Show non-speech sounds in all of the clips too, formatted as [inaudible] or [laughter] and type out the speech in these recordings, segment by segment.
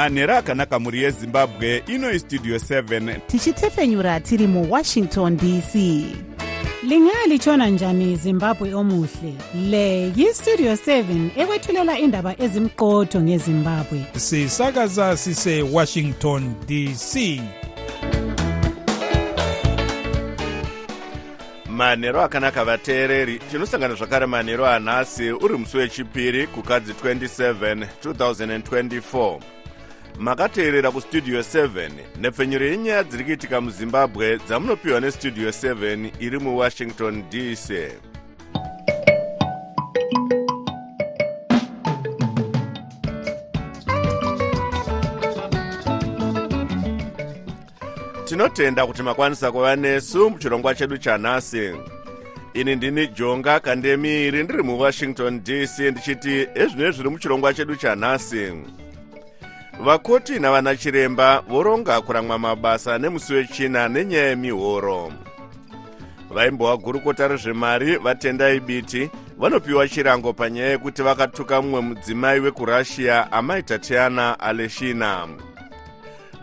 manhero akanaka mhuri yezimbabwe ino istudio 7 tichitefenyura tiri muwashington dc lingalitshona njani zimbabwe omuhle? Le yistudio 7 ekwethulela indaba ezimqotho ngezimbabwe. Sisakaza sisewashington dc manhero akanaka vateereri tinosangana zvakare manhero anhasi uri musi wechipiri kukadzi 27 2024 makateerera kustudio 7 nepfenyuro yenyaya dziri kuitika muzimbabwe dzamunopiwa nestudio 7 iri muwashington dc tinotenda kuti makwanisa kuva nesu muchirongwa chedu chanhasi ini ndini jonga kandemiri ndiri muwashington dc ndichiti ezvino zviri muchirongwa chedu chanhasi vakoti navana chiremba voronga kuramwa mabasa nemusi wechina nenyaya yemihoro vaimbova gurukota rezvemari vatendai biti vanopiwa chirango panyaya yekuti vakatuka mumwe mudzimai wekurussia amai tatiana aleshina.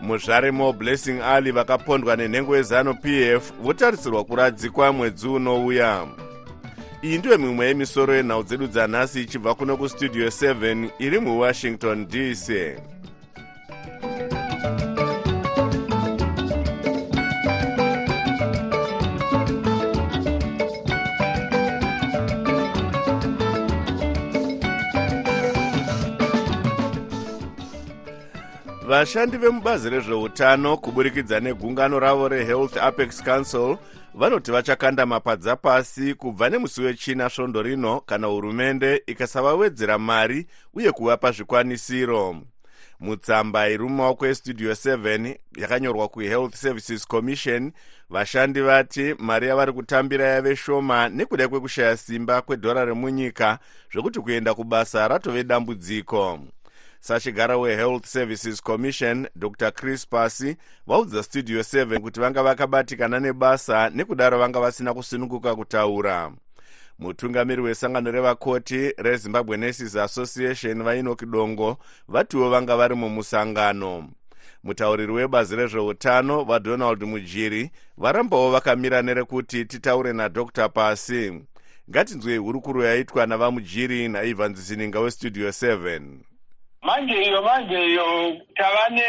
Muzvare moblessing ali vakapondwa nenhengo yezanup f votarisirwa kuradzikwa mwedzi unouya. Iyi ndiyo mimwe yemisoro yenhau dzedu dzanhasi ichibva kuno kustudio 7 iri muwashington dc vashandi vemubazi rezveutano kuburikidza negungano ravo rehealth apex council vanoti vachakanda mapadza pasi kubva nemusi wechina svondo rino kana hurumende ikasavawedzera mari uye kuvapa zvikwanisiro. Mutsamba iri mumaoko estudio 7 yakanyorwa kuhealth services commission vashandi vati mari yavari kutambira yave shoma nekuda kwekushaya simba kwedhora remunyika zvekuti kuenda kubasa ratove dambudziko sachigara wehealth services commission dr. Chris pasi vaudza studio 7 kuti vanga vakabatikana nebasa nekudaro vanga vasina kusununguka kutaura. Mutungamiri wesangano revakoti rezimbabwe nurses association vainoki dongo vatiwo vanga vari mumusangano. Mutauriri webazi rezveutano vadonald mujiri varambawo vakamira nerekuti titaure nadr. Pasi ngatinzwei hurukuro yaitwa navamujiri naivhan zisininga westudio 7 manje iyo manje iyo tava ne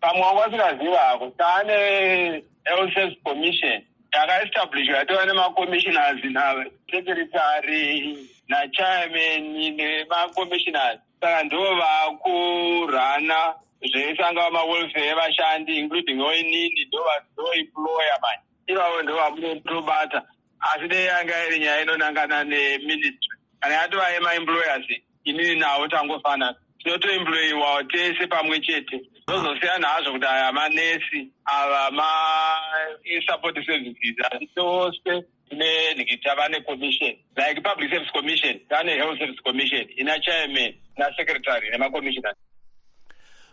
pamwe wanga vasingazivako tava ne health service commission. Yakaestablishwa yatova nemacommissioners nasecretary nachairman nemacommissioners. Saka ndo vakurana zveisanga mawelfare evashandi including oinini ndoemployer manje. Ivavo ndo vamunotobata asi dei yanga iri nyaya inonangana neministry kana yatova emaemployers inini navo tangofanana tinotoemployiwa tese pamwe chete. Zozosiyana hazvo kuti aya manesi ava masupport services asi tose tine tava necommission like public service commission tava nehealth service commission ina chairman nasecretary nemacommissioners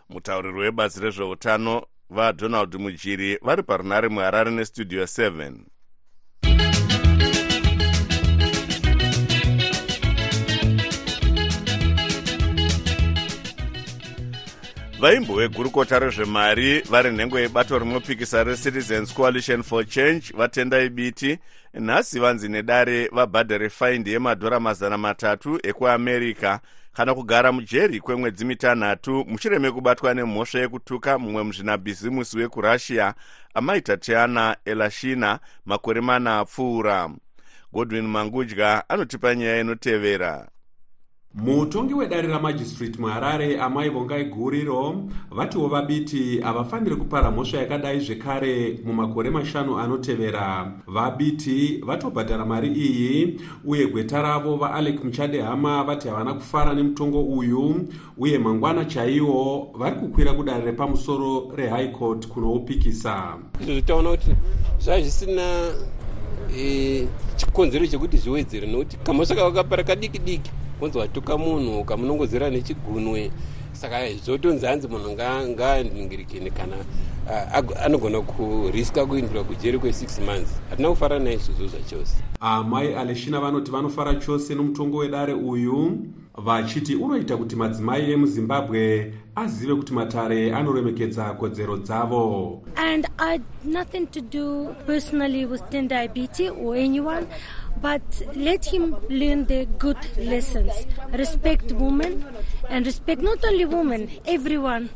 mutauriri webazi rezveutano vadonald mujiri vari parunare muharare nestudio 7 vaimbo vegurukota rezvemari vari nhengo yebato rinopikisa recitizens coalition for change vatendai biti nhasi vanzi nedare vabhadhare faindi yemadhora mazana matatu ekuamerica kana kugara mujeri kwemwedzi mitanhatu mushure mekubatwa nemhosva yekutuka mumwe muzvinabhizimusi wekurussia amaita tiana elashina makore mana apfuura. Godwin mangudya anotipa nyaya inotevera mutongi wedare ramajistrate muharare amai vongai guriro vatiwo vabiti havafaniri kupara mhosva yakadai zvekare mumakore mashanu anotevera. Vabiti vatobhadhara mari iyi uye gweta ravo vaalek muchadehama vati havana kufara nemutongo uyu uye mangwana chaiwo vari kukwira kudare repamusoro rehigh court kunoupikisa. Izvozvo taona kuti zvaa zvisina chikonzero chekuti zviwedzere nokuti kamhosva kavakapara kadiki diki kunzi watuka munhu ukamunongozera nechigunwe. Saka zvotonzi hanzi munhu ngaaningirikini kana anogona kuriska kuindira kujeri kwe6 months. Hatina kufarana naizvozvo zvachose. Amai aleshina vanoti vanofara chose nomutongo wedare uyu vachiti unoita kuti madzimai emuzimbabwe azive kuti matare anoremekedza kodzero dzavo And I had nothing to do personally with Ten Diabetes or anyone, but let him learn the good lessons. Respect women and respect not only women, everyone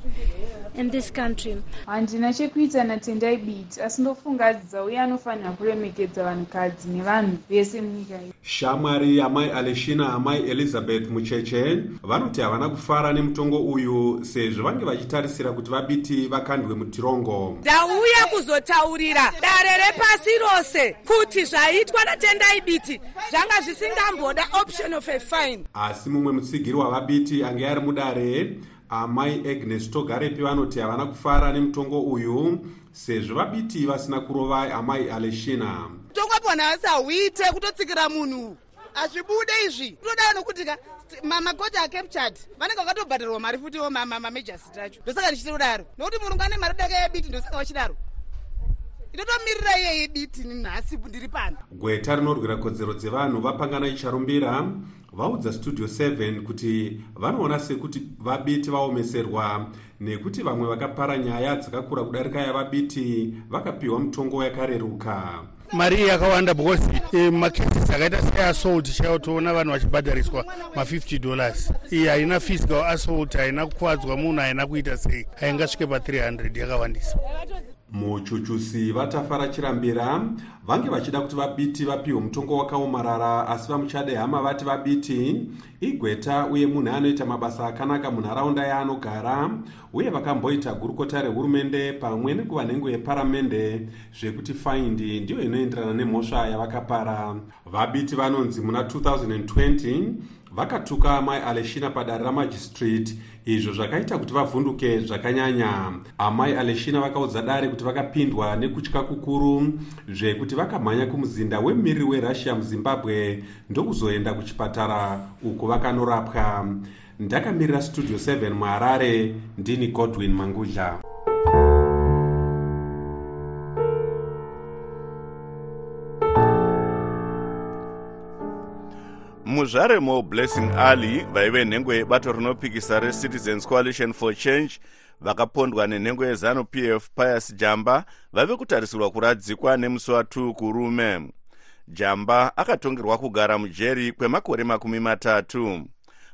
in this country. handina chekuita natendai biti asi ndofungadza uye anofanira kuremekedza vanhukadzi nevanhu vese munyika iyi shamwari amai aleshina amai elizabeth mucheche vanoti havana kufara nemutongo uyu sezvo vange vachitarisira kuti vabiti vakandwe mutirongo. Ndauya kuzotaurira dare repasi rose kuti zvaitwa natendai biti zvanga zvisingamboda option of a fine. Asi mumwe mutsigiri wavabiti ange ari mudare amai agnes togarepi vanoti havana kufara nemutongo uyu sezvo vabiti vasina kurova amai aleshina. Tongwapo nhasi hauite kutotsikira munhu. Hazvibude izvi. Kutodawo nokuti ka mamakoti acaptured vanenge vakatobhadharwa mari futiwo mamajasi tacho. Ndosaka ndichiti kudaro. Nokuti murungu ane mari daka yebiti ndosaka vachidaro inotomirira iyeye biti nhasi ndiri pano. Gweta rinorwira kodzero dzevanhu vapangana icharumbira vaudza studio 7 kuti vanoona sekuti vabiti vaomeserwa nekuti vamwe vakapara nyaya dzakakura kudarika yavabiti vakapiwa mutongo yakareruka mari yakawanda because eh, macases akaita seassault chaiwo toona vanhu vachibhadhariswa ma50 dollars. Iyi haina physical assault haina kukwadzwa munhu haina kuita sei. Haingasvike pa300 yakawandisa muchuchusi vatafara chirambira vange vachida kuti vabiti vapiwe mutongo wakaomarara asi vamuchade hama vati vabiti. Igweta uye munhu anoita mabasa akanaka munharaunda yaanogara uye vakamboita gurukota rehurumende pamwe nekuva nhengo yeparamende zvekuti faindi ndiyo inoenderana nemhosva yavakapara. Vabiti vanonzi muna 2020 vakatuka amai aleshina padare ramajistrate izvo zvakaita kuti vavhunduke zvakanyanya. Amai aleshina vakaudza dare kuti vakapindwa nekutya kukuru zvekuti vakamhanya kumuzinda wemumiriri werussia muzimbabwe ndokuzoenda kuchipatara uko vakanorapwa. Ndakamirira studio 7 muharare ndini godwin mangudla muzvaremo blessing ali vaive nhengo yebato rinopikisa recitizens coalition for change vakapondwa nenhengo yezanu pf pius jamba vave kutarisirwa kuradzikwa nemusi wa2 kurume jamba akatongerwa kugara mujeri kwemakore makumi matatu.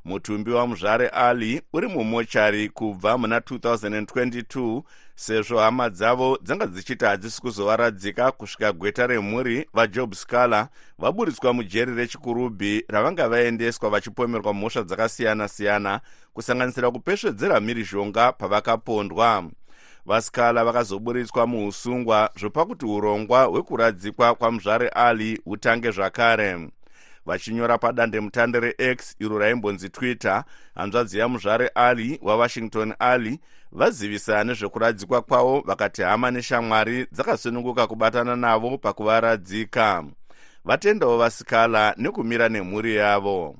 Mutumbi wamuzvare ali uri mumochari kubva muna 2022 sezvo hama dzavo dzanga dzichiti hadzisi kuzovaradzika kusvika gweta remhuri vajob scaler vaburitswa mujeri rechikurubhi ravanga vaendeswa vachipomerwa mhosva dzakasiyana-siyana kusanganisira kupesvedzera mhirizhonga pavakapondwa. Vascala vakazoburitswa muusungwa zvopa kuti urongwa hwekuradzikwa kwamuzvare ali hutange zvakare vachinyora padandemutande rex iro raimbonzi twitter. Hanzvadzi yamuzvare ali wawashington ali. Vazivisa nezvekuradzikwa kwavo vakati hama neshamwari dzakasununguka kubatana navo pakuvaradzika. Vatendawo vasikala nekumira nemhuri yavo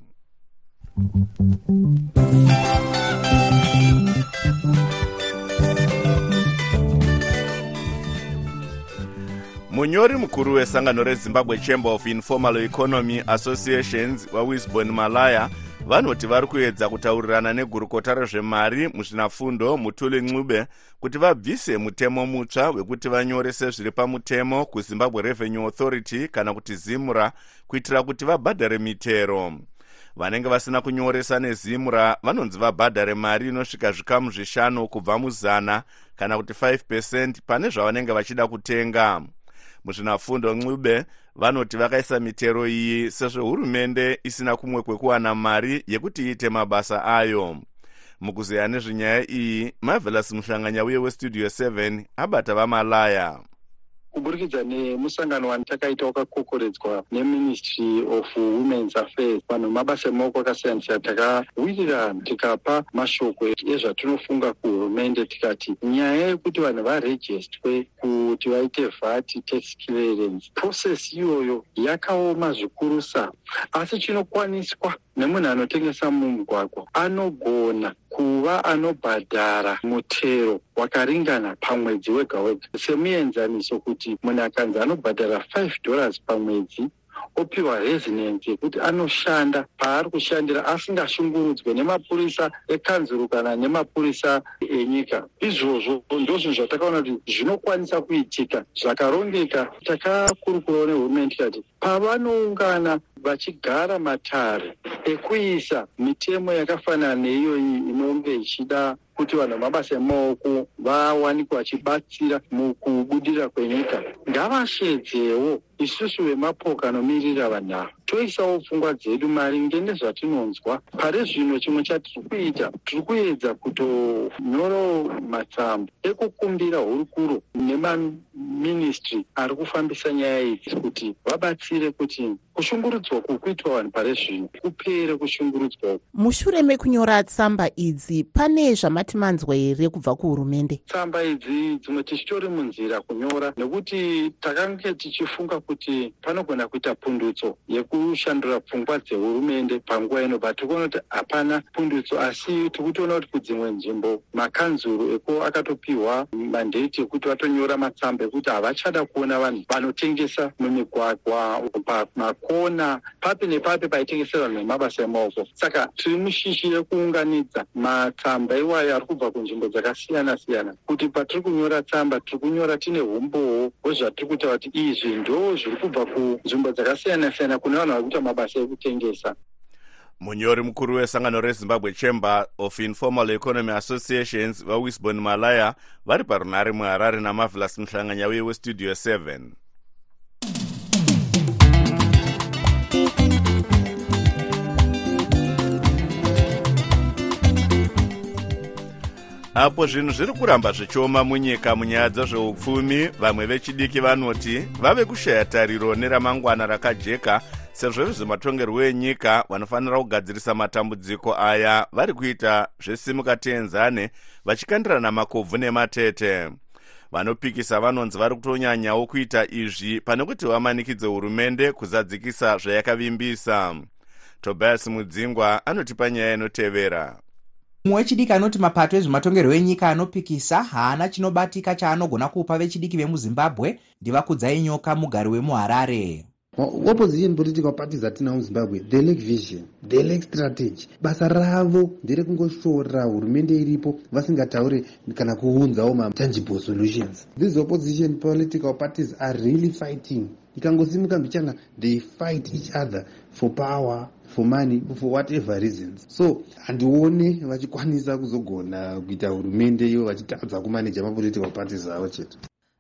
munyori mukuru wesangano rezimbabwe chamber of informal economy associations wawisbon malaya vanoti vari kuedza kutaurirana negurukota rezvemari muzvinafundo mutuli ncube kuti vabvise mutemo mutsva wekuti vanyorese zviri pamutemo kuzimbabwe revenue authority kana kuti zimura kuitira kuti vabhadhare mitero. Vanenge vasina kunyoresa nezimura vanonzi vabhadhare mari inosvika zvikamu zvishanu kubva muzana kana kuti 5 pane zvavanenge vachida kutenga muzvinafundo ncube vanoti vakaisa mitero iyi sezvo hurumende isina kumwe kwekuwana mari yekuti iite mabasa ayo. Mukuzeya nezvenyaya iyi marvelous muhlanganya uye westudio 7 abata vamalaya kuburikidza nemusangano watakaita wakakokoredzwa neministry of womens affairs. Vanhu mabasa emaoko akasiyana siyana. Takawirirana tikapa mashoko ezvatinofunga kuhurumende tikati nyaya yekuti vanhu varejistwe kuti vaite vat tax clearance process iyoyo yakaoma zvikurusa asi chinokwaniswa nemunhu anotengesa mumugwagwa anogona kuva anobhadhara mutero wakaringana pamwedzi wega wega. Semuenzaniso kuti munhu akanzi anobhadhara 5 dollars pamwedzi opiwa resinensi yekuti anoshanda paari kushandira asingashungurudzwe nemapurisa ekanzuru kana nemapurisa enyika. Izvozvo ndozvinhu zvatakaona kuti zvinokwanisa kuitika zvakarongeka takakurukurawo nehurumende tikati pavanoungana vachigara matare ekuisa mitemo yakafanana neiyoyi inonge ichida kuti vanhu vamabasa emaoko vawanikwa vachibatsira mukubudirira kwenyika. Ngavashedzewo isusu vemapoka anomirira vanhu ava toisawo pfungwa dzedu maringe nezvatinonzwa. Pari zvino chimwe chatiri kuita tiri kuedza kutonyorawo matsamba ekukumbira hurukuro nemaministry ari kufambisa nyaya idzi kuti vabatsire kuti kushungurudzwa uku kuitwa vanhu pari zvino kupere kushungurudzwa uku. Mushure mekunyora tsamba idzi pane zvamati manzwa here kubva kuhurumende? Tsamba idzi dzimwe tichitori munzira kunyora nekuti takange tichifunga kuti panogona kuita pundutso yekushandura pfungwa dzehurumende panguva ino but tiri kuona kuti hapana pundutso asi tiri kutoona kuti kudzimwe nzvimbo makanzuru eko akatopiwa mandeti ekuti vatonyora matsamba ekuti havachada kuona vanhu vanotengesa mumigwagwa pamakona papi nepapi paitengesera vanhu vemabasa emaoko. Saka tiri mushishi rekuunganidza matsamba iwayo ari kubva kunzvimbo dzakasiyana siyana kuti patiri kunyora tsamba tiri kunyora tine umbowo hwezvatiri kutaura kuti izvi ndo zviri kubva kunzvimbo dzakasiyana siyana kune vanhu vari kuita mabasa ekutengesa. Munyori mukuru wesangano rezimbabwe chamber of informal economy associations vawisbon malaya vari parunhare muharare namavelas muhlanganyauye westudio 7 apo zvinhu zviri kuramba zvichioma munyika munyaya dzezveupfumi vamwe vechidiki vanoti vave kushaya tariro neramangwana rakajeka sezvo vezvematongerwo enyika vanofanira kugadzirisa matambudziko aya vari kuita zvesimuka tienzane vachikandirana makobvu nematete. Vanopikisa vanonzi vari kutonyanyawo kuita izvi pane kuti vamanikidze hurumende kuzadzikisa zvayakavimbisa. Tobias mudzingwa anotipa nyaya inotevera mumwe wechidiki anoti mapato ezvematongerwo enyika anopikisa haana chinobatika chaanogona kupa vechidiki vemuzimbabwe. Ndivakudzai nyoka mugari wemuharare. Opposition political parties atinawo muzimbabwe they lack vision they lack strategy basa ravo nderekungoshora hurumende iripo vasingataure kana kuunzawo matangible solutions. These opposition political parties are really fighting. Ikangosimuka mbichana they fight each other for power for money for whatever reasons. So handione vachikwanisa kuzogona kuita hurumende iyo vachitadza kumaneja mapolitical parties avo chete.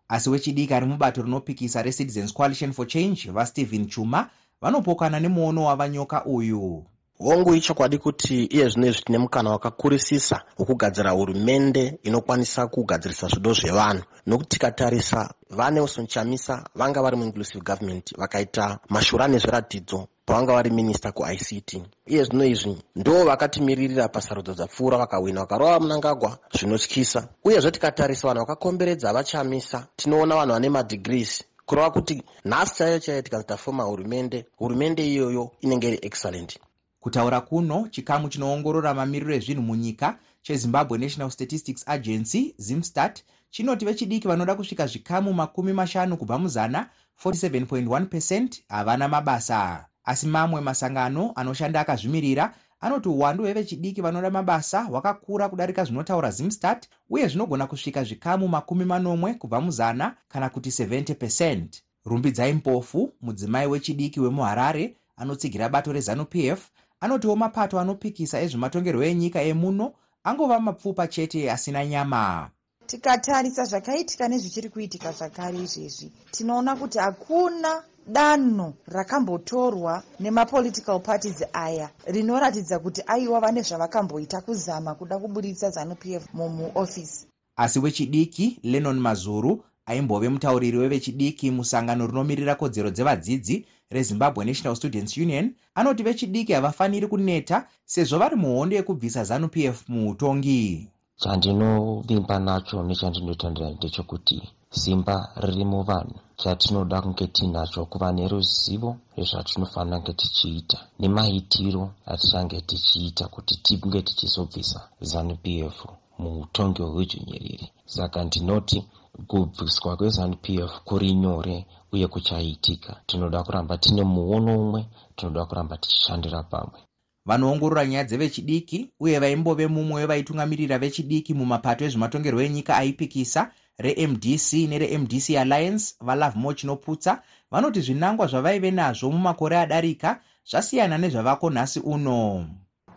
Asi wechidiki ari mubato rinopikisa recitizens coalition for change vastephen chuma vanopokana nemuono wavanyoka uyu hongu ichokwadi kuti iye zvino izvi tine mukana wakakurisisa wokugadzira hurumende inokwanisa kugadzirisa zvido zvevanhu. Nokuti tikatarisa vane usonchamisa vanga vari muinclusive government vakaita mashura nezviratidzo pavanga vari minista kuict iye zvino izvi ndo vakatimiririra pasarudzo dzapfuura vakawina vakarova munangagwa zvinotyisa. Uyezve tikatarisa vanhu vakakomberedza vachamisa tinoona vanhu vane madhigrees kureva kuti nhasi chaiyo chaiyo tikazotafoma hurumende hurumende iyoyo inenge iri excellent kutaura kuno chikamu chinoongorora mamiriro ezvinhu munyika chezimbabwe national statistics agency zimstat chinoti vechidiki vanoda kusvika zvikamu makumi mashanu kubva muzana 47.1 havana mabasa. Asi mamwe masangano anoshanda akazvimirira anoti uwandu hwevechidiki vanoda mabasa hwakakura kudarika zvinotaura zimstat uye zvinogona kusvika zvikamu makumi manomwe kubva muzana kana kuti 70 rumbidzai mpofu mudzimai wechidiki wemuharare anotsigira bato rezanup f anotiwo mapato anopikisa ezvematongerwo enyika emuno angova mapfupa chete asina nyama. Tikatarisa zvakaitika nezvichiri kuitika zvakare izvezvi tinoona kuti hakuna danho rakambotorwa nemapolitical parties aya rinoratidza kuti aiwa vane zvavakamboita kuzama kuda kuburitsa zanup f mumuofisi asi wechidiki lenon mazuru aimbove mutauriri wevechidiki musangano rinomirira kodzero dzevadzidzi rezimbabwe national students union. Anoti vechidiki havafaniri kuneta sezvo vari muhondo yekubvisa zanup f muutongi chandinovimba nacho nechandinotandira ndechekuti simba riri muvanhu. Chatinoda kunge tiinacho kuva neruzivo rezvatinofanira kunge tichiita nemaitiro atichange tichiita kuti tinge tichizobvisa zanup f muutongi hwehudzvinyiriri saka ndinoti kubviswa kwezanup f kuri nyore uye kuchaitika. Tinoda kuramba tine muono umwe tinoda kuramba tichishandira pamwe. Vanoongorora nyaya dzevechidiki uye vaimbove mumwe wevaitungamirira vechidiki mumapato ezvematongerwo enyika aipikisa remdc neremdc alliance valove mo chinoputsa vanoti zvinangwa zvavaive nazvo mumakore adarika zvasiyana nezvavako nhasi uno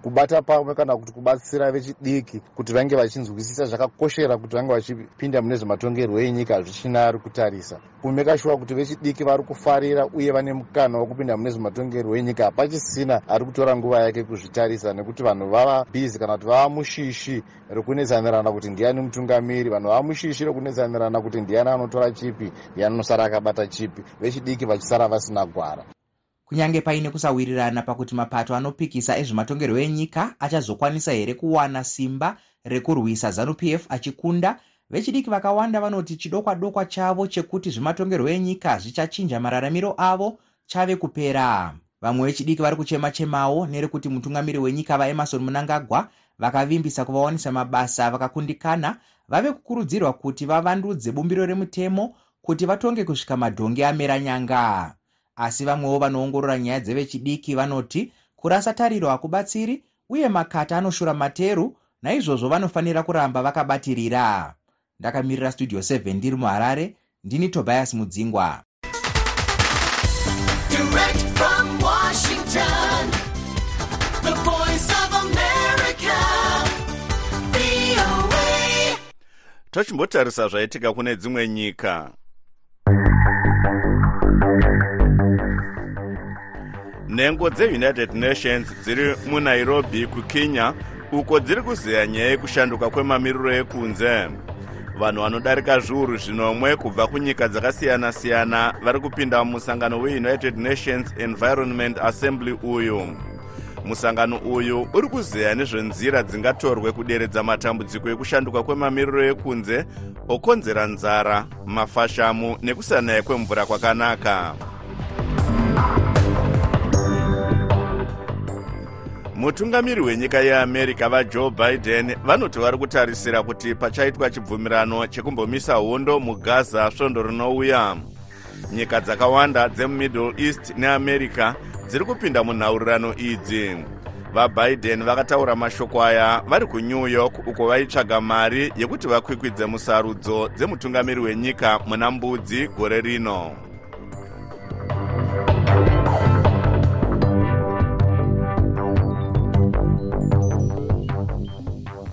kubata pamwe kana kuti kubatsira vechidiki kuti vange vachinzwisisa zvakakoshera kuti vange vachipinda mune zvematongerwo enyika hazvichina ari kutarisa kumeka shuwa kuti vechidiki vari kufarira uye vane mukana wekupinda mune zvematongerwo enyika hapachisina ari kutora nguva yake kuzvitarisa nekuti vanhu vava bhizi kana kuti vava mushishi rekunetsanirana kuti ndiani mutungamiri vanhu vava mushishi rekunetsanirana kuti ndiani anotora chipi ndiani anosara akabata chipi. Vechidiki vachisara vasina gwara kunyange paine kusawirirana pakuti mapato anopikisa ezvematongerwo enyika achazokwanisa here kuwana simba rekurwisa. Zanup f achikunda vechidiki vakawanda vanoti chidokwa dokwa chavo chekuti zvematongerwo enyika zvichachinja mararamiro avo chave kupera. Vamwe vechidiki vari kuchema chemawo nerekuti mutungamiri wenyika vaemarson munangagwa vakavimbisa kuvawanisa mabasa vakakundikana vave kukurudzirwa kuti vavandudze bumbiro remutemo kuti vatonge kusvika madhongi amera nyanga asi vamwewo vanoongorora nyaya dzevechidiki vanoti kurasa tariro hakubatsiri uye makata anoshura materu naizvozvo vanofanira kuramba vakabatirira. Ndakamirira studio 7 ndiri muharare ndini tobias mudzingwa. Tochimbotarisa zvaitika kune dzimwe nyika nhengo dzeunited nations dziri munairobi kukenya uko dziri kuzeya nyaya yekushanduka kwemamiriro ekunze. Vanhu vanodarika zviuru zvinomwe kubva kunyika dzakasiyana-siyana vari kupinda mumusangano weunited nations environment assembly uyu. Musangano uyu uri kuzeya nezvenzira dzingatorwe kuderedza matambudziko ekushanduka kwemamiriro ekunze okonzera nzara mafashamu nekusanaya kwemvura kwakanaka mutungamiri wenyika yeamerica vajoe biden vanoti vari kutarisira kuti pachaitwa chibvumirano chekumbomisa hondo mugaza svondo rinouya. Nyika dzakawanda dzemumiddle east neamerica dziri kupinda munhaurirano idzi. Vabiden vakataura mashoko aya vari kunew york uko vaitsvaga mari yekuti vakwikwidze musarudzo dzemutungamiri wenyika muna mbudzi gore rino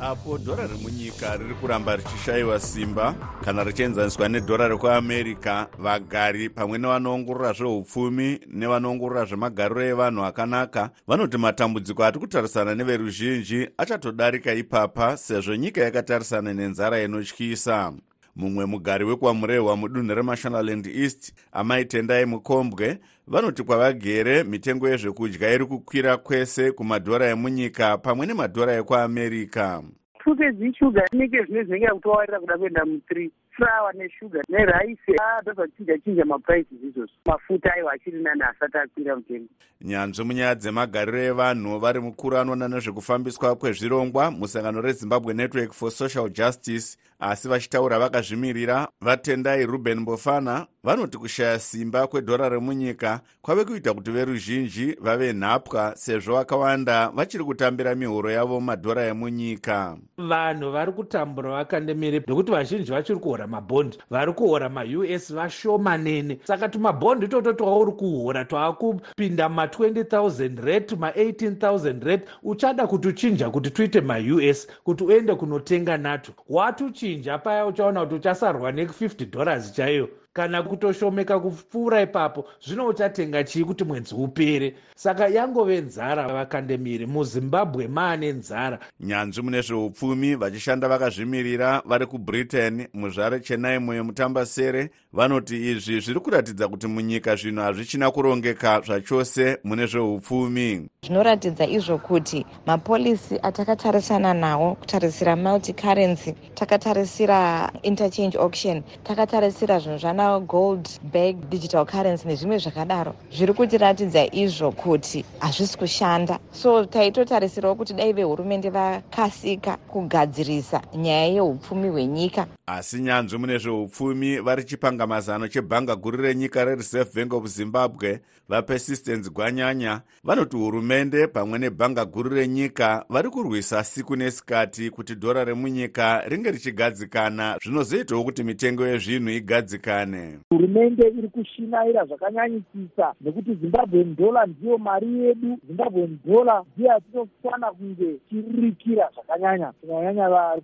apo dhora remunyika riri kuramba richishayiwa simba kana richienzaniswa nedhora rekuamerica. Vagari pamwe nevanoongorora zveupfumi nevanoongorora zvemagariro evanhu akanaka vanoti matambudziko ati kutarisana neveruzhinji achatodarika ipapa sezvo nyika yakatarisana nenzara inotyisa. Mumwe mugari wekwamurehwa mudunhu remashonaland east amaitendai mukombwe vanoti kwavagere mitengo yezvekudya iri kukwira kwese kumadhora emunyika pamwe nemadhora ekuamerica fuke dzishuga inenge zvine zvinenge kutowarira kuda kuenda muthree flower neshuga neraisi atozvachinja chinja maprices izvozvo. Mafuta aiwa achiri nani asati akwira mutengo. Nyanzvi munyaya dzemagariro evanhu vari mukuru anoona nezvekufambiswa kwezvirongwa musangano rezimbabwe network for social justice asi vachitaura vakazvimirira vatendai ruben bofana vanoti kushaya simba kwedhora remunyika kwave kuita kuti veruzhinji vave nhapwa sezvo vakawanda vachiri kutambira mihoro yavo madhora emunyika. Vanhu vari kutambura vakandemire nekuti vazhinji vachiri kuhora mabhondi. Vari kuhora maus vashomanene. Saka tumabhondi toto twauri kuhora twakupinda ma20000 red ma18000 red uchada kutuchinja kuti tuite maus kuti uende kunotenga nato watuchinja paya uchaona kuti uchasarwa ne50 dollars chaiyo kana kutoshomeka kupfuura ipapo zvino uchatenga chii kuti mwedzi upere? Saka yangove nzara vakandemiri muzimbabwe maane nzara. Nyanzvi mune zveupfumi vachishanda vakazvimirira vari kubritain muzvare chenaimo yemutambasere vanoti izvi zviri kuratidza kuti munyika zvino hazvichina kurongeka zvachose mune zveupfumi. Zvinoratidza izvo kuti mapolisi atakatarisana nawo kutarisira multicurrency takatarisira interchange auction takatarisira zvinhu zvana gold bag digital currency nezvimwe zvakadaro. Zviri kutiratidza izvo kuti hazvisi kushanda. So taitotarisirawo kuti dai vehurumende vakasika kugadzirisa nyaya yeupfumi hwenyika. Asi nyanzvi mune zveupfumi vari chipanga mazano chebhanga guru renyika rereserve bank of zimbabwe vapersistence gwanyanya vanoti hurumende pamwe nebhanga guru renyika vari kurwisa siku nesikati kuti dhora remunyika ringe richigadzikana. Zvinozoitawo kuti mitengo yezvinhu igadzikane hurumende iri kushinaira zvakanyanyisisa nekuti zimbabwen dollar ndiyo mari yedu. Zimbabwen dollar ndiyo yatinofana kunge tiririkira zvakanyanya. Kunyanyanya vari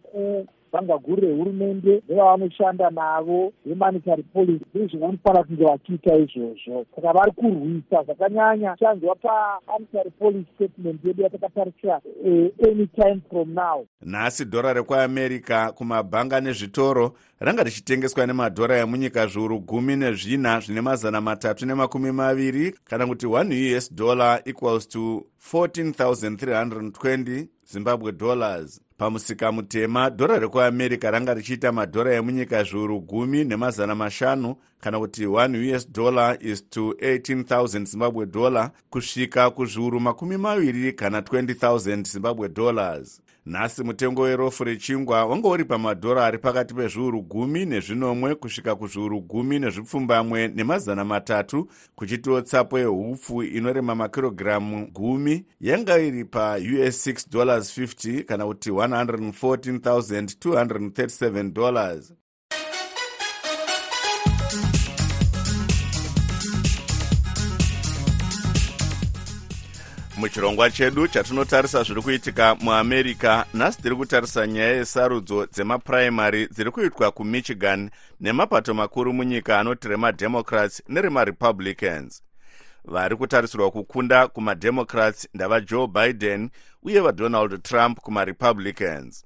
bhanga guru rehurumende nevavanoshanda navo vemonitary policy zviri zvavanofanira kunge vachiita izvozvo. Saka vari kurwisa zvakanyanya. Tichanzwa pamonitary policy statement yedu yatakatarisira eh, any time from now. Nhasi dhora rekuamerica kumabhanga nezvitoro ranga richitengeswa nemadhora emunyika zviuru gumi nezvina zvine mazana matatu nemakumi maviri kana kuti 1 us dollar equals to 14320 zimbabwe dollars pamusika mutema dhora rekuamerica ranga richiita madhora emunyika zviuru gumi nemazana mashanu kana kuti 1 us dollar is to 18000 zimbabwe dollar kusvika kuzviuru makumi maviri kana 20000 zimbabwe dollars nhasi mutengo werofu rechingwa wanga uri pamadhora ari pakati pezviuru gumi nezvinomwe kusvika kuzviuru gumi nezvipfumbamwe nemazana matatu kuchitiwo tsapo yehupfu inorema makirogiramu gumi yanga iri paus 6 dollars 50 kana kuti 114237 dollars muchirongwa chedu chatinotarisa zviri kuitika muamerica. Nhasi tiri kutarisa nyaya yesarudzo dzemapuraimary dziri kuitwa kumichigan nemapato makuru munyika anoti remademocrats neremarepublicans vari kutarisirwa kukunda kumademocrats ndavajoe biden uye vadonald trump kumarepublicans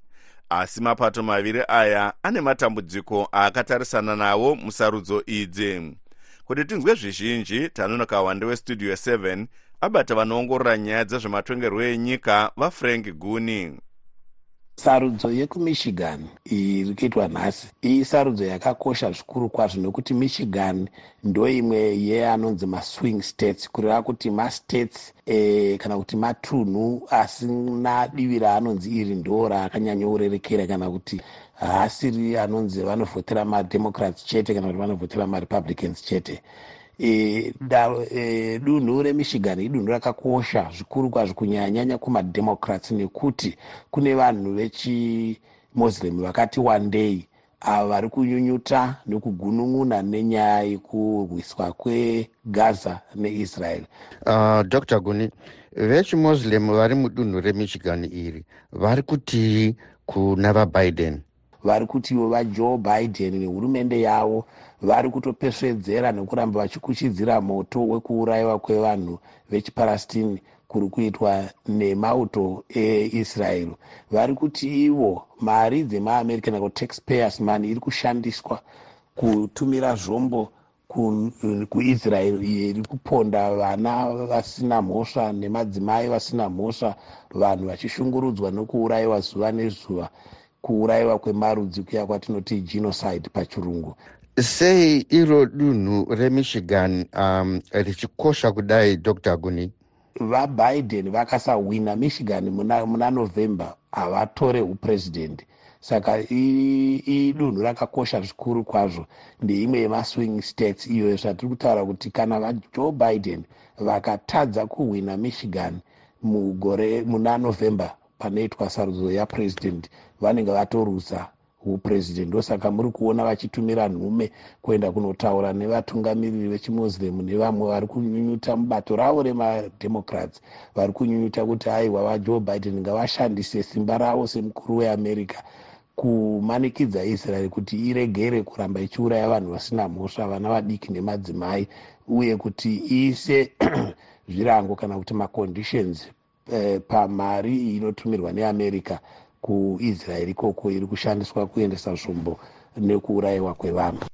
asi mapato maviri aya ane matambudziko aakatarisana nawo musarudzo idzi. Kuti tinzwe zvizhinji tanonoka wande westudio 7 abata vanoongorora nyaya dzezvematongerwo enyika vafrank guni. Sarudzo yekumichigan iri kuitwa nhasi iyi sarudzo yakakosha zvikuru kwazvo nokuti michigan ndo imwe yeanonzi maswing states kureva kuti mastates e, kana kuti matunhu asina divi raanonzi iri ndo raakanyanyourerekera kana kuti haasiri anonzi vanovhotera mademocrats chete kana kuti vanovhotera marepublicans chete e, da, e, dunhu remichigan idunhu rakakosha zvikuru kwazvo kunyanyanyanya kumademocrats nekuti kune vanhu vechimuslim vakati wandei. Avo vari kunyunyuta nekugunun'una nenyaya yekurwiswa kwegaza neisrael. Uh, dr guni vechimuslim vari mudunhu remichigan iri vari kutii kuna vabiden vari kutiwo vajoe biden nehurumende yavo vari kutopesvedzera nekuramba vachikuchidzira moto wekuurayiwa kwevanhu vechipalestine kuri kuitwa nemauto eisraeri vari kuti ivo mari dzemaamerica nako taxpayers money iri kushandiswa kutumira zvombo kuisraeri iyo iri kuponda vana vasina mhosva nemadzimai vasina mhosva vanhu vachishungurudzwa nokuurayiwa zuva nezuva. Kuurayiwa kwemarudzi kuya kwatinoti genocide pachirungu sei iro dunhu remichigan um, richikosha kudai dr guni? Vabiden vakasawina michigan muna, muna november havatore upurezidendi saka idunhu rakakosha zvikuru kwazvo. Ndeimwe yemaswing states iyo zvatiri kutaura kuti kana vajoe biden vakatadza kuhwina michigan mugore muna november panoitwa sarudzo yapurezidendi vanenge vatorusa upurezidendi ndosaka muri kuona vachitumira nhume kuenda kunotaura nevatungamiriri vechimuslim nevamwe vari kunyunyuta mubato ravo remademocrats. Vari kunyunyuta kuti aiwa vajoe biden ngavashandise simba ravo semukuru weamerica kumanikidza israeri kuti iregere kuramba ichiuraya vanhu vasina mhosva vana vadiki nemadzimai uye kuti iise [clears throat] zvirango kana kuti maconditions eh, pamari inotumirwa neamerica kuisraeri ikoko iri kushandiswa kuendesa zvombo nekuurayiwa kwevanhu.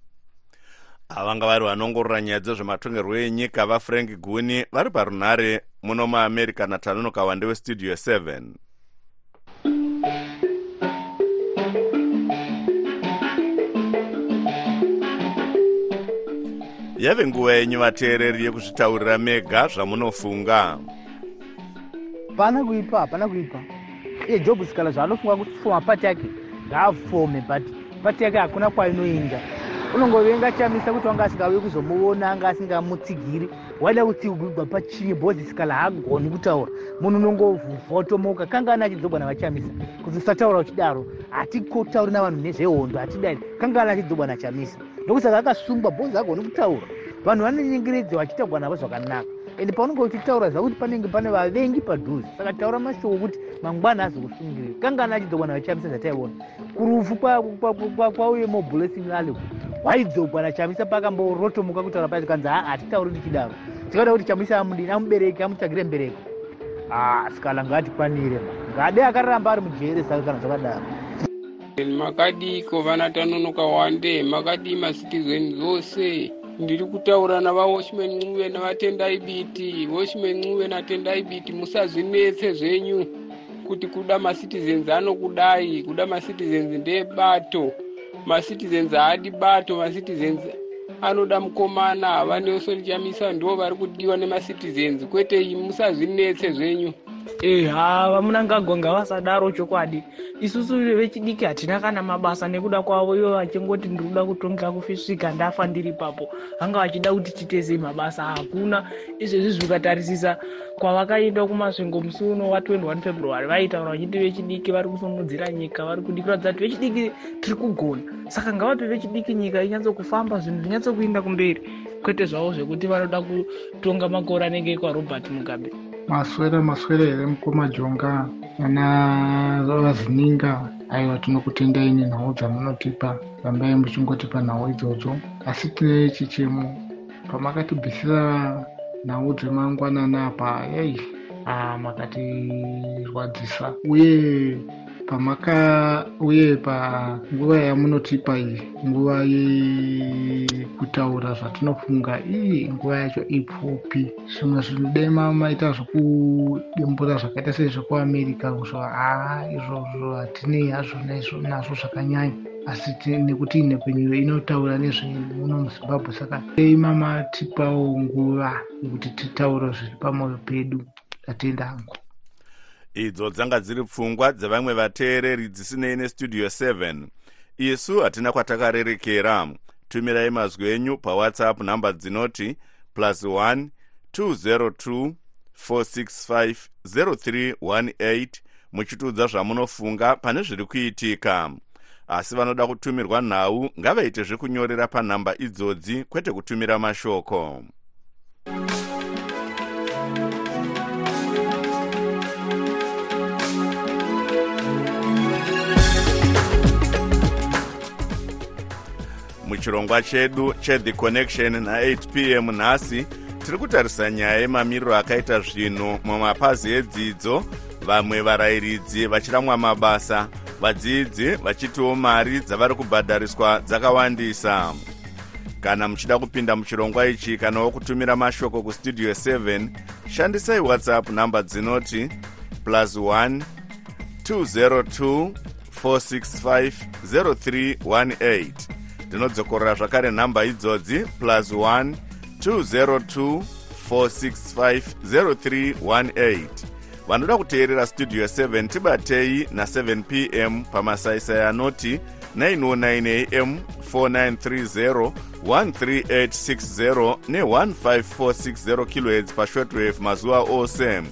Avanga vari vanongorora nyaya dzezvematongerwo enyika vafrank guni vari parunhare muno muamerica natanonoka wande westudio 7 yave nguva yenyu vateereri yekuzvitaurira mega zvamunofunga. Hapana kuipa hapana kuipa iye job sikala zvaanofunga kufoma pati yake ngaafome but pati yake hakuna kwainoenda unongovenga chamisa kuti wanga asingauye kuzomuona anga asingamutsigiri. Waida kutsigirwa pachii bhodzi sikala haagoni kutaura. Munhu unongovhotomoka kangani achidzogwa navachamisa kuti usataura uchidaro hatikotauri navanhu nezvehondo hatidai. Kangani achidzogwa nachamisa ndokusaka akasungwa bhodzi agoni kutaura. Vanhu vanonyingiridza vachitagwa navo zvakanaka ende paunenge uchitaura zakuti panenge pane vavengi padhuze saka taura mashoko kuti mangwana azokusungirira. Kangani achidzogwa navachamisa zvataiona kurufu kwauye moblessing ale waidzogwa nachamisa pakamborotomuka kutaura pacho kanzi haa hatitauri ndichidaro tikada kuti chamisa amudini amubereki amutsvagire mbereko. Sikala ngatikwanire ngade akaramba ari mujere saka kana zvakadaro. Makadiko vana tanonoka wande makadii macitizen zose ndiri kutaura navawashman ncuve navatendai biti washman ncuve natendai biti musazvinetse zvenyu kuti kuda macitizens anokudai. Kuda macitizens ndebato macitizens haadi bato macitizens anoda mukomana. Vanelson chamisa ndo vari kudiwa nemacitizens. Kwete musazvinetse zvenyu ehava munangagonga vasadaro chokwadi. Isusu vechidiki hatina kana mabasa nekuda kwavo ivo vachingoti ndiri kuda kutongera kufisvika ndafa ndiri ipapo. Vanga vachida kuti titezei mabasa hakuna. Izvezvi zvikatarisisa kwavakaenda kumasvingo musi uno wa21 february vaitaura vachiti vechidiki vari kusumudzira nyika vari kudi kuratidza kuti vechidiki tiri kugona. Saka ngavape vechidiki nyika inyatsokufamba zvinhu zvinyatsokuenda kumberi. Kwete zvavo zvekuti vanoda kutonga makore anenge kwarobert mugabe maswera maswera here mukoma jonga ana vazininga aiwa tinokutendai nenhau dzamunotipa. Rambai muchingotipa nhau idzodzo. Asi tine chichemo. Pamakatibvisira nhau dzemangwanana apa yai ah, makatirwadzisa. Uye pamaka uye panguva yamunotipa iyi nguva yekutaura zvatinofunga ii nguva yacho ipfupi zvimwe zvinodema maita zvokudembura zvakaita sezvekuamerica kuzvo haa izvozvo hatinei hazvo nazvo zvakanyanya. Asi nekuti nhepfenyuro inotaura nezvemuno muzimbabwe saka dei mamatipawo nguva yekuti titaure zviri pamwoyo pedu tatienda hangu idzo dzanga dziri pfungwa dzevamwe vateereri dzisinei nestudio 7 isu hatina kwatakarerekera. Tumirai mazwi enyu pawhatsapp nhamba dzinoti plus 1 202 465 0318 muchitiudza zvamunofunga pane zviri kuitika. Asi vanoda kutumirwa nhau ngavaite zvekunyorera panhamba idzodzi kwete kutumira mashoko muchirongwa chedu chethi connection na8 p m nhasi tiri kutarisa nyaya yemamiriro akaita zvinhu mumapazi edzidzo. Vamwe varayiridzi vachiramwa mabasa vadzidzi vachitiwo mari dzavari kubhadhariswa dzakawandisa. Kana muchida kupinda muchirongwa ichi kanawo kutumira mashoko kustudio 7 shandisai whatsapp nhamba dzinoti plus 1 202 465 0318 ndinodzokorora zvakare nhamba idzodzi plus 1 202 465 0318 vanoda kuteerera studio 7 tibatei na7 p m pamasaisai anoti 909 am 4930 13860 ne15460 khz pashortwave mazuva ose.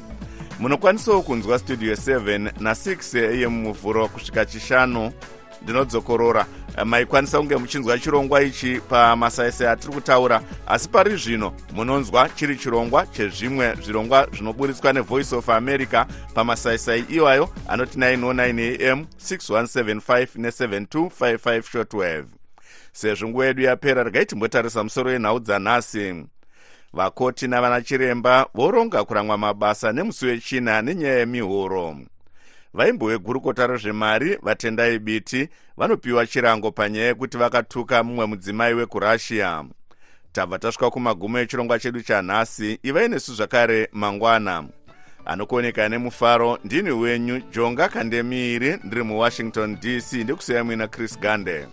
Munokwanisawo kunzwa studio 7 na6 am muvhuro kusvika chishanu. Ndinodzokorora maikwanisa kunge muchinzwa chirongwa ichi pamasaisai atiri kutaura asi pari zvino munonzwa chiri chirongwa chezvimwe zvirongwa zvinoburitswa nevoice of america pamasaisai iwayo anoti 909 am 6175 ne7255 shortwave. Sezvo nguva yedu yapera regai timbotarisa musoro wenhau dzanhasi. Vakoti navana chiremba voronga kuramwa mabasa nemusi wechina nenyaya yemihoro vaimbo vegurukota rezvemari vatendai biti vanopiwa chirango panyaya yekuti vakatuka mumwe mudzimai wekurussia. Tabva tasvika kumagumo echirongwa chedu chanhasi ivai nesu zvakare mangwana. Anokuoneka nemufaro ndini wenyu jonga kandemiiri ndiri muwashington dc ndikusiyai muina chris gande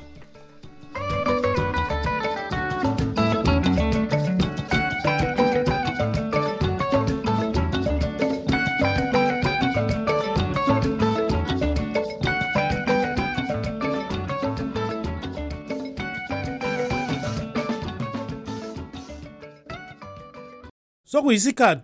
sokuyisikhathi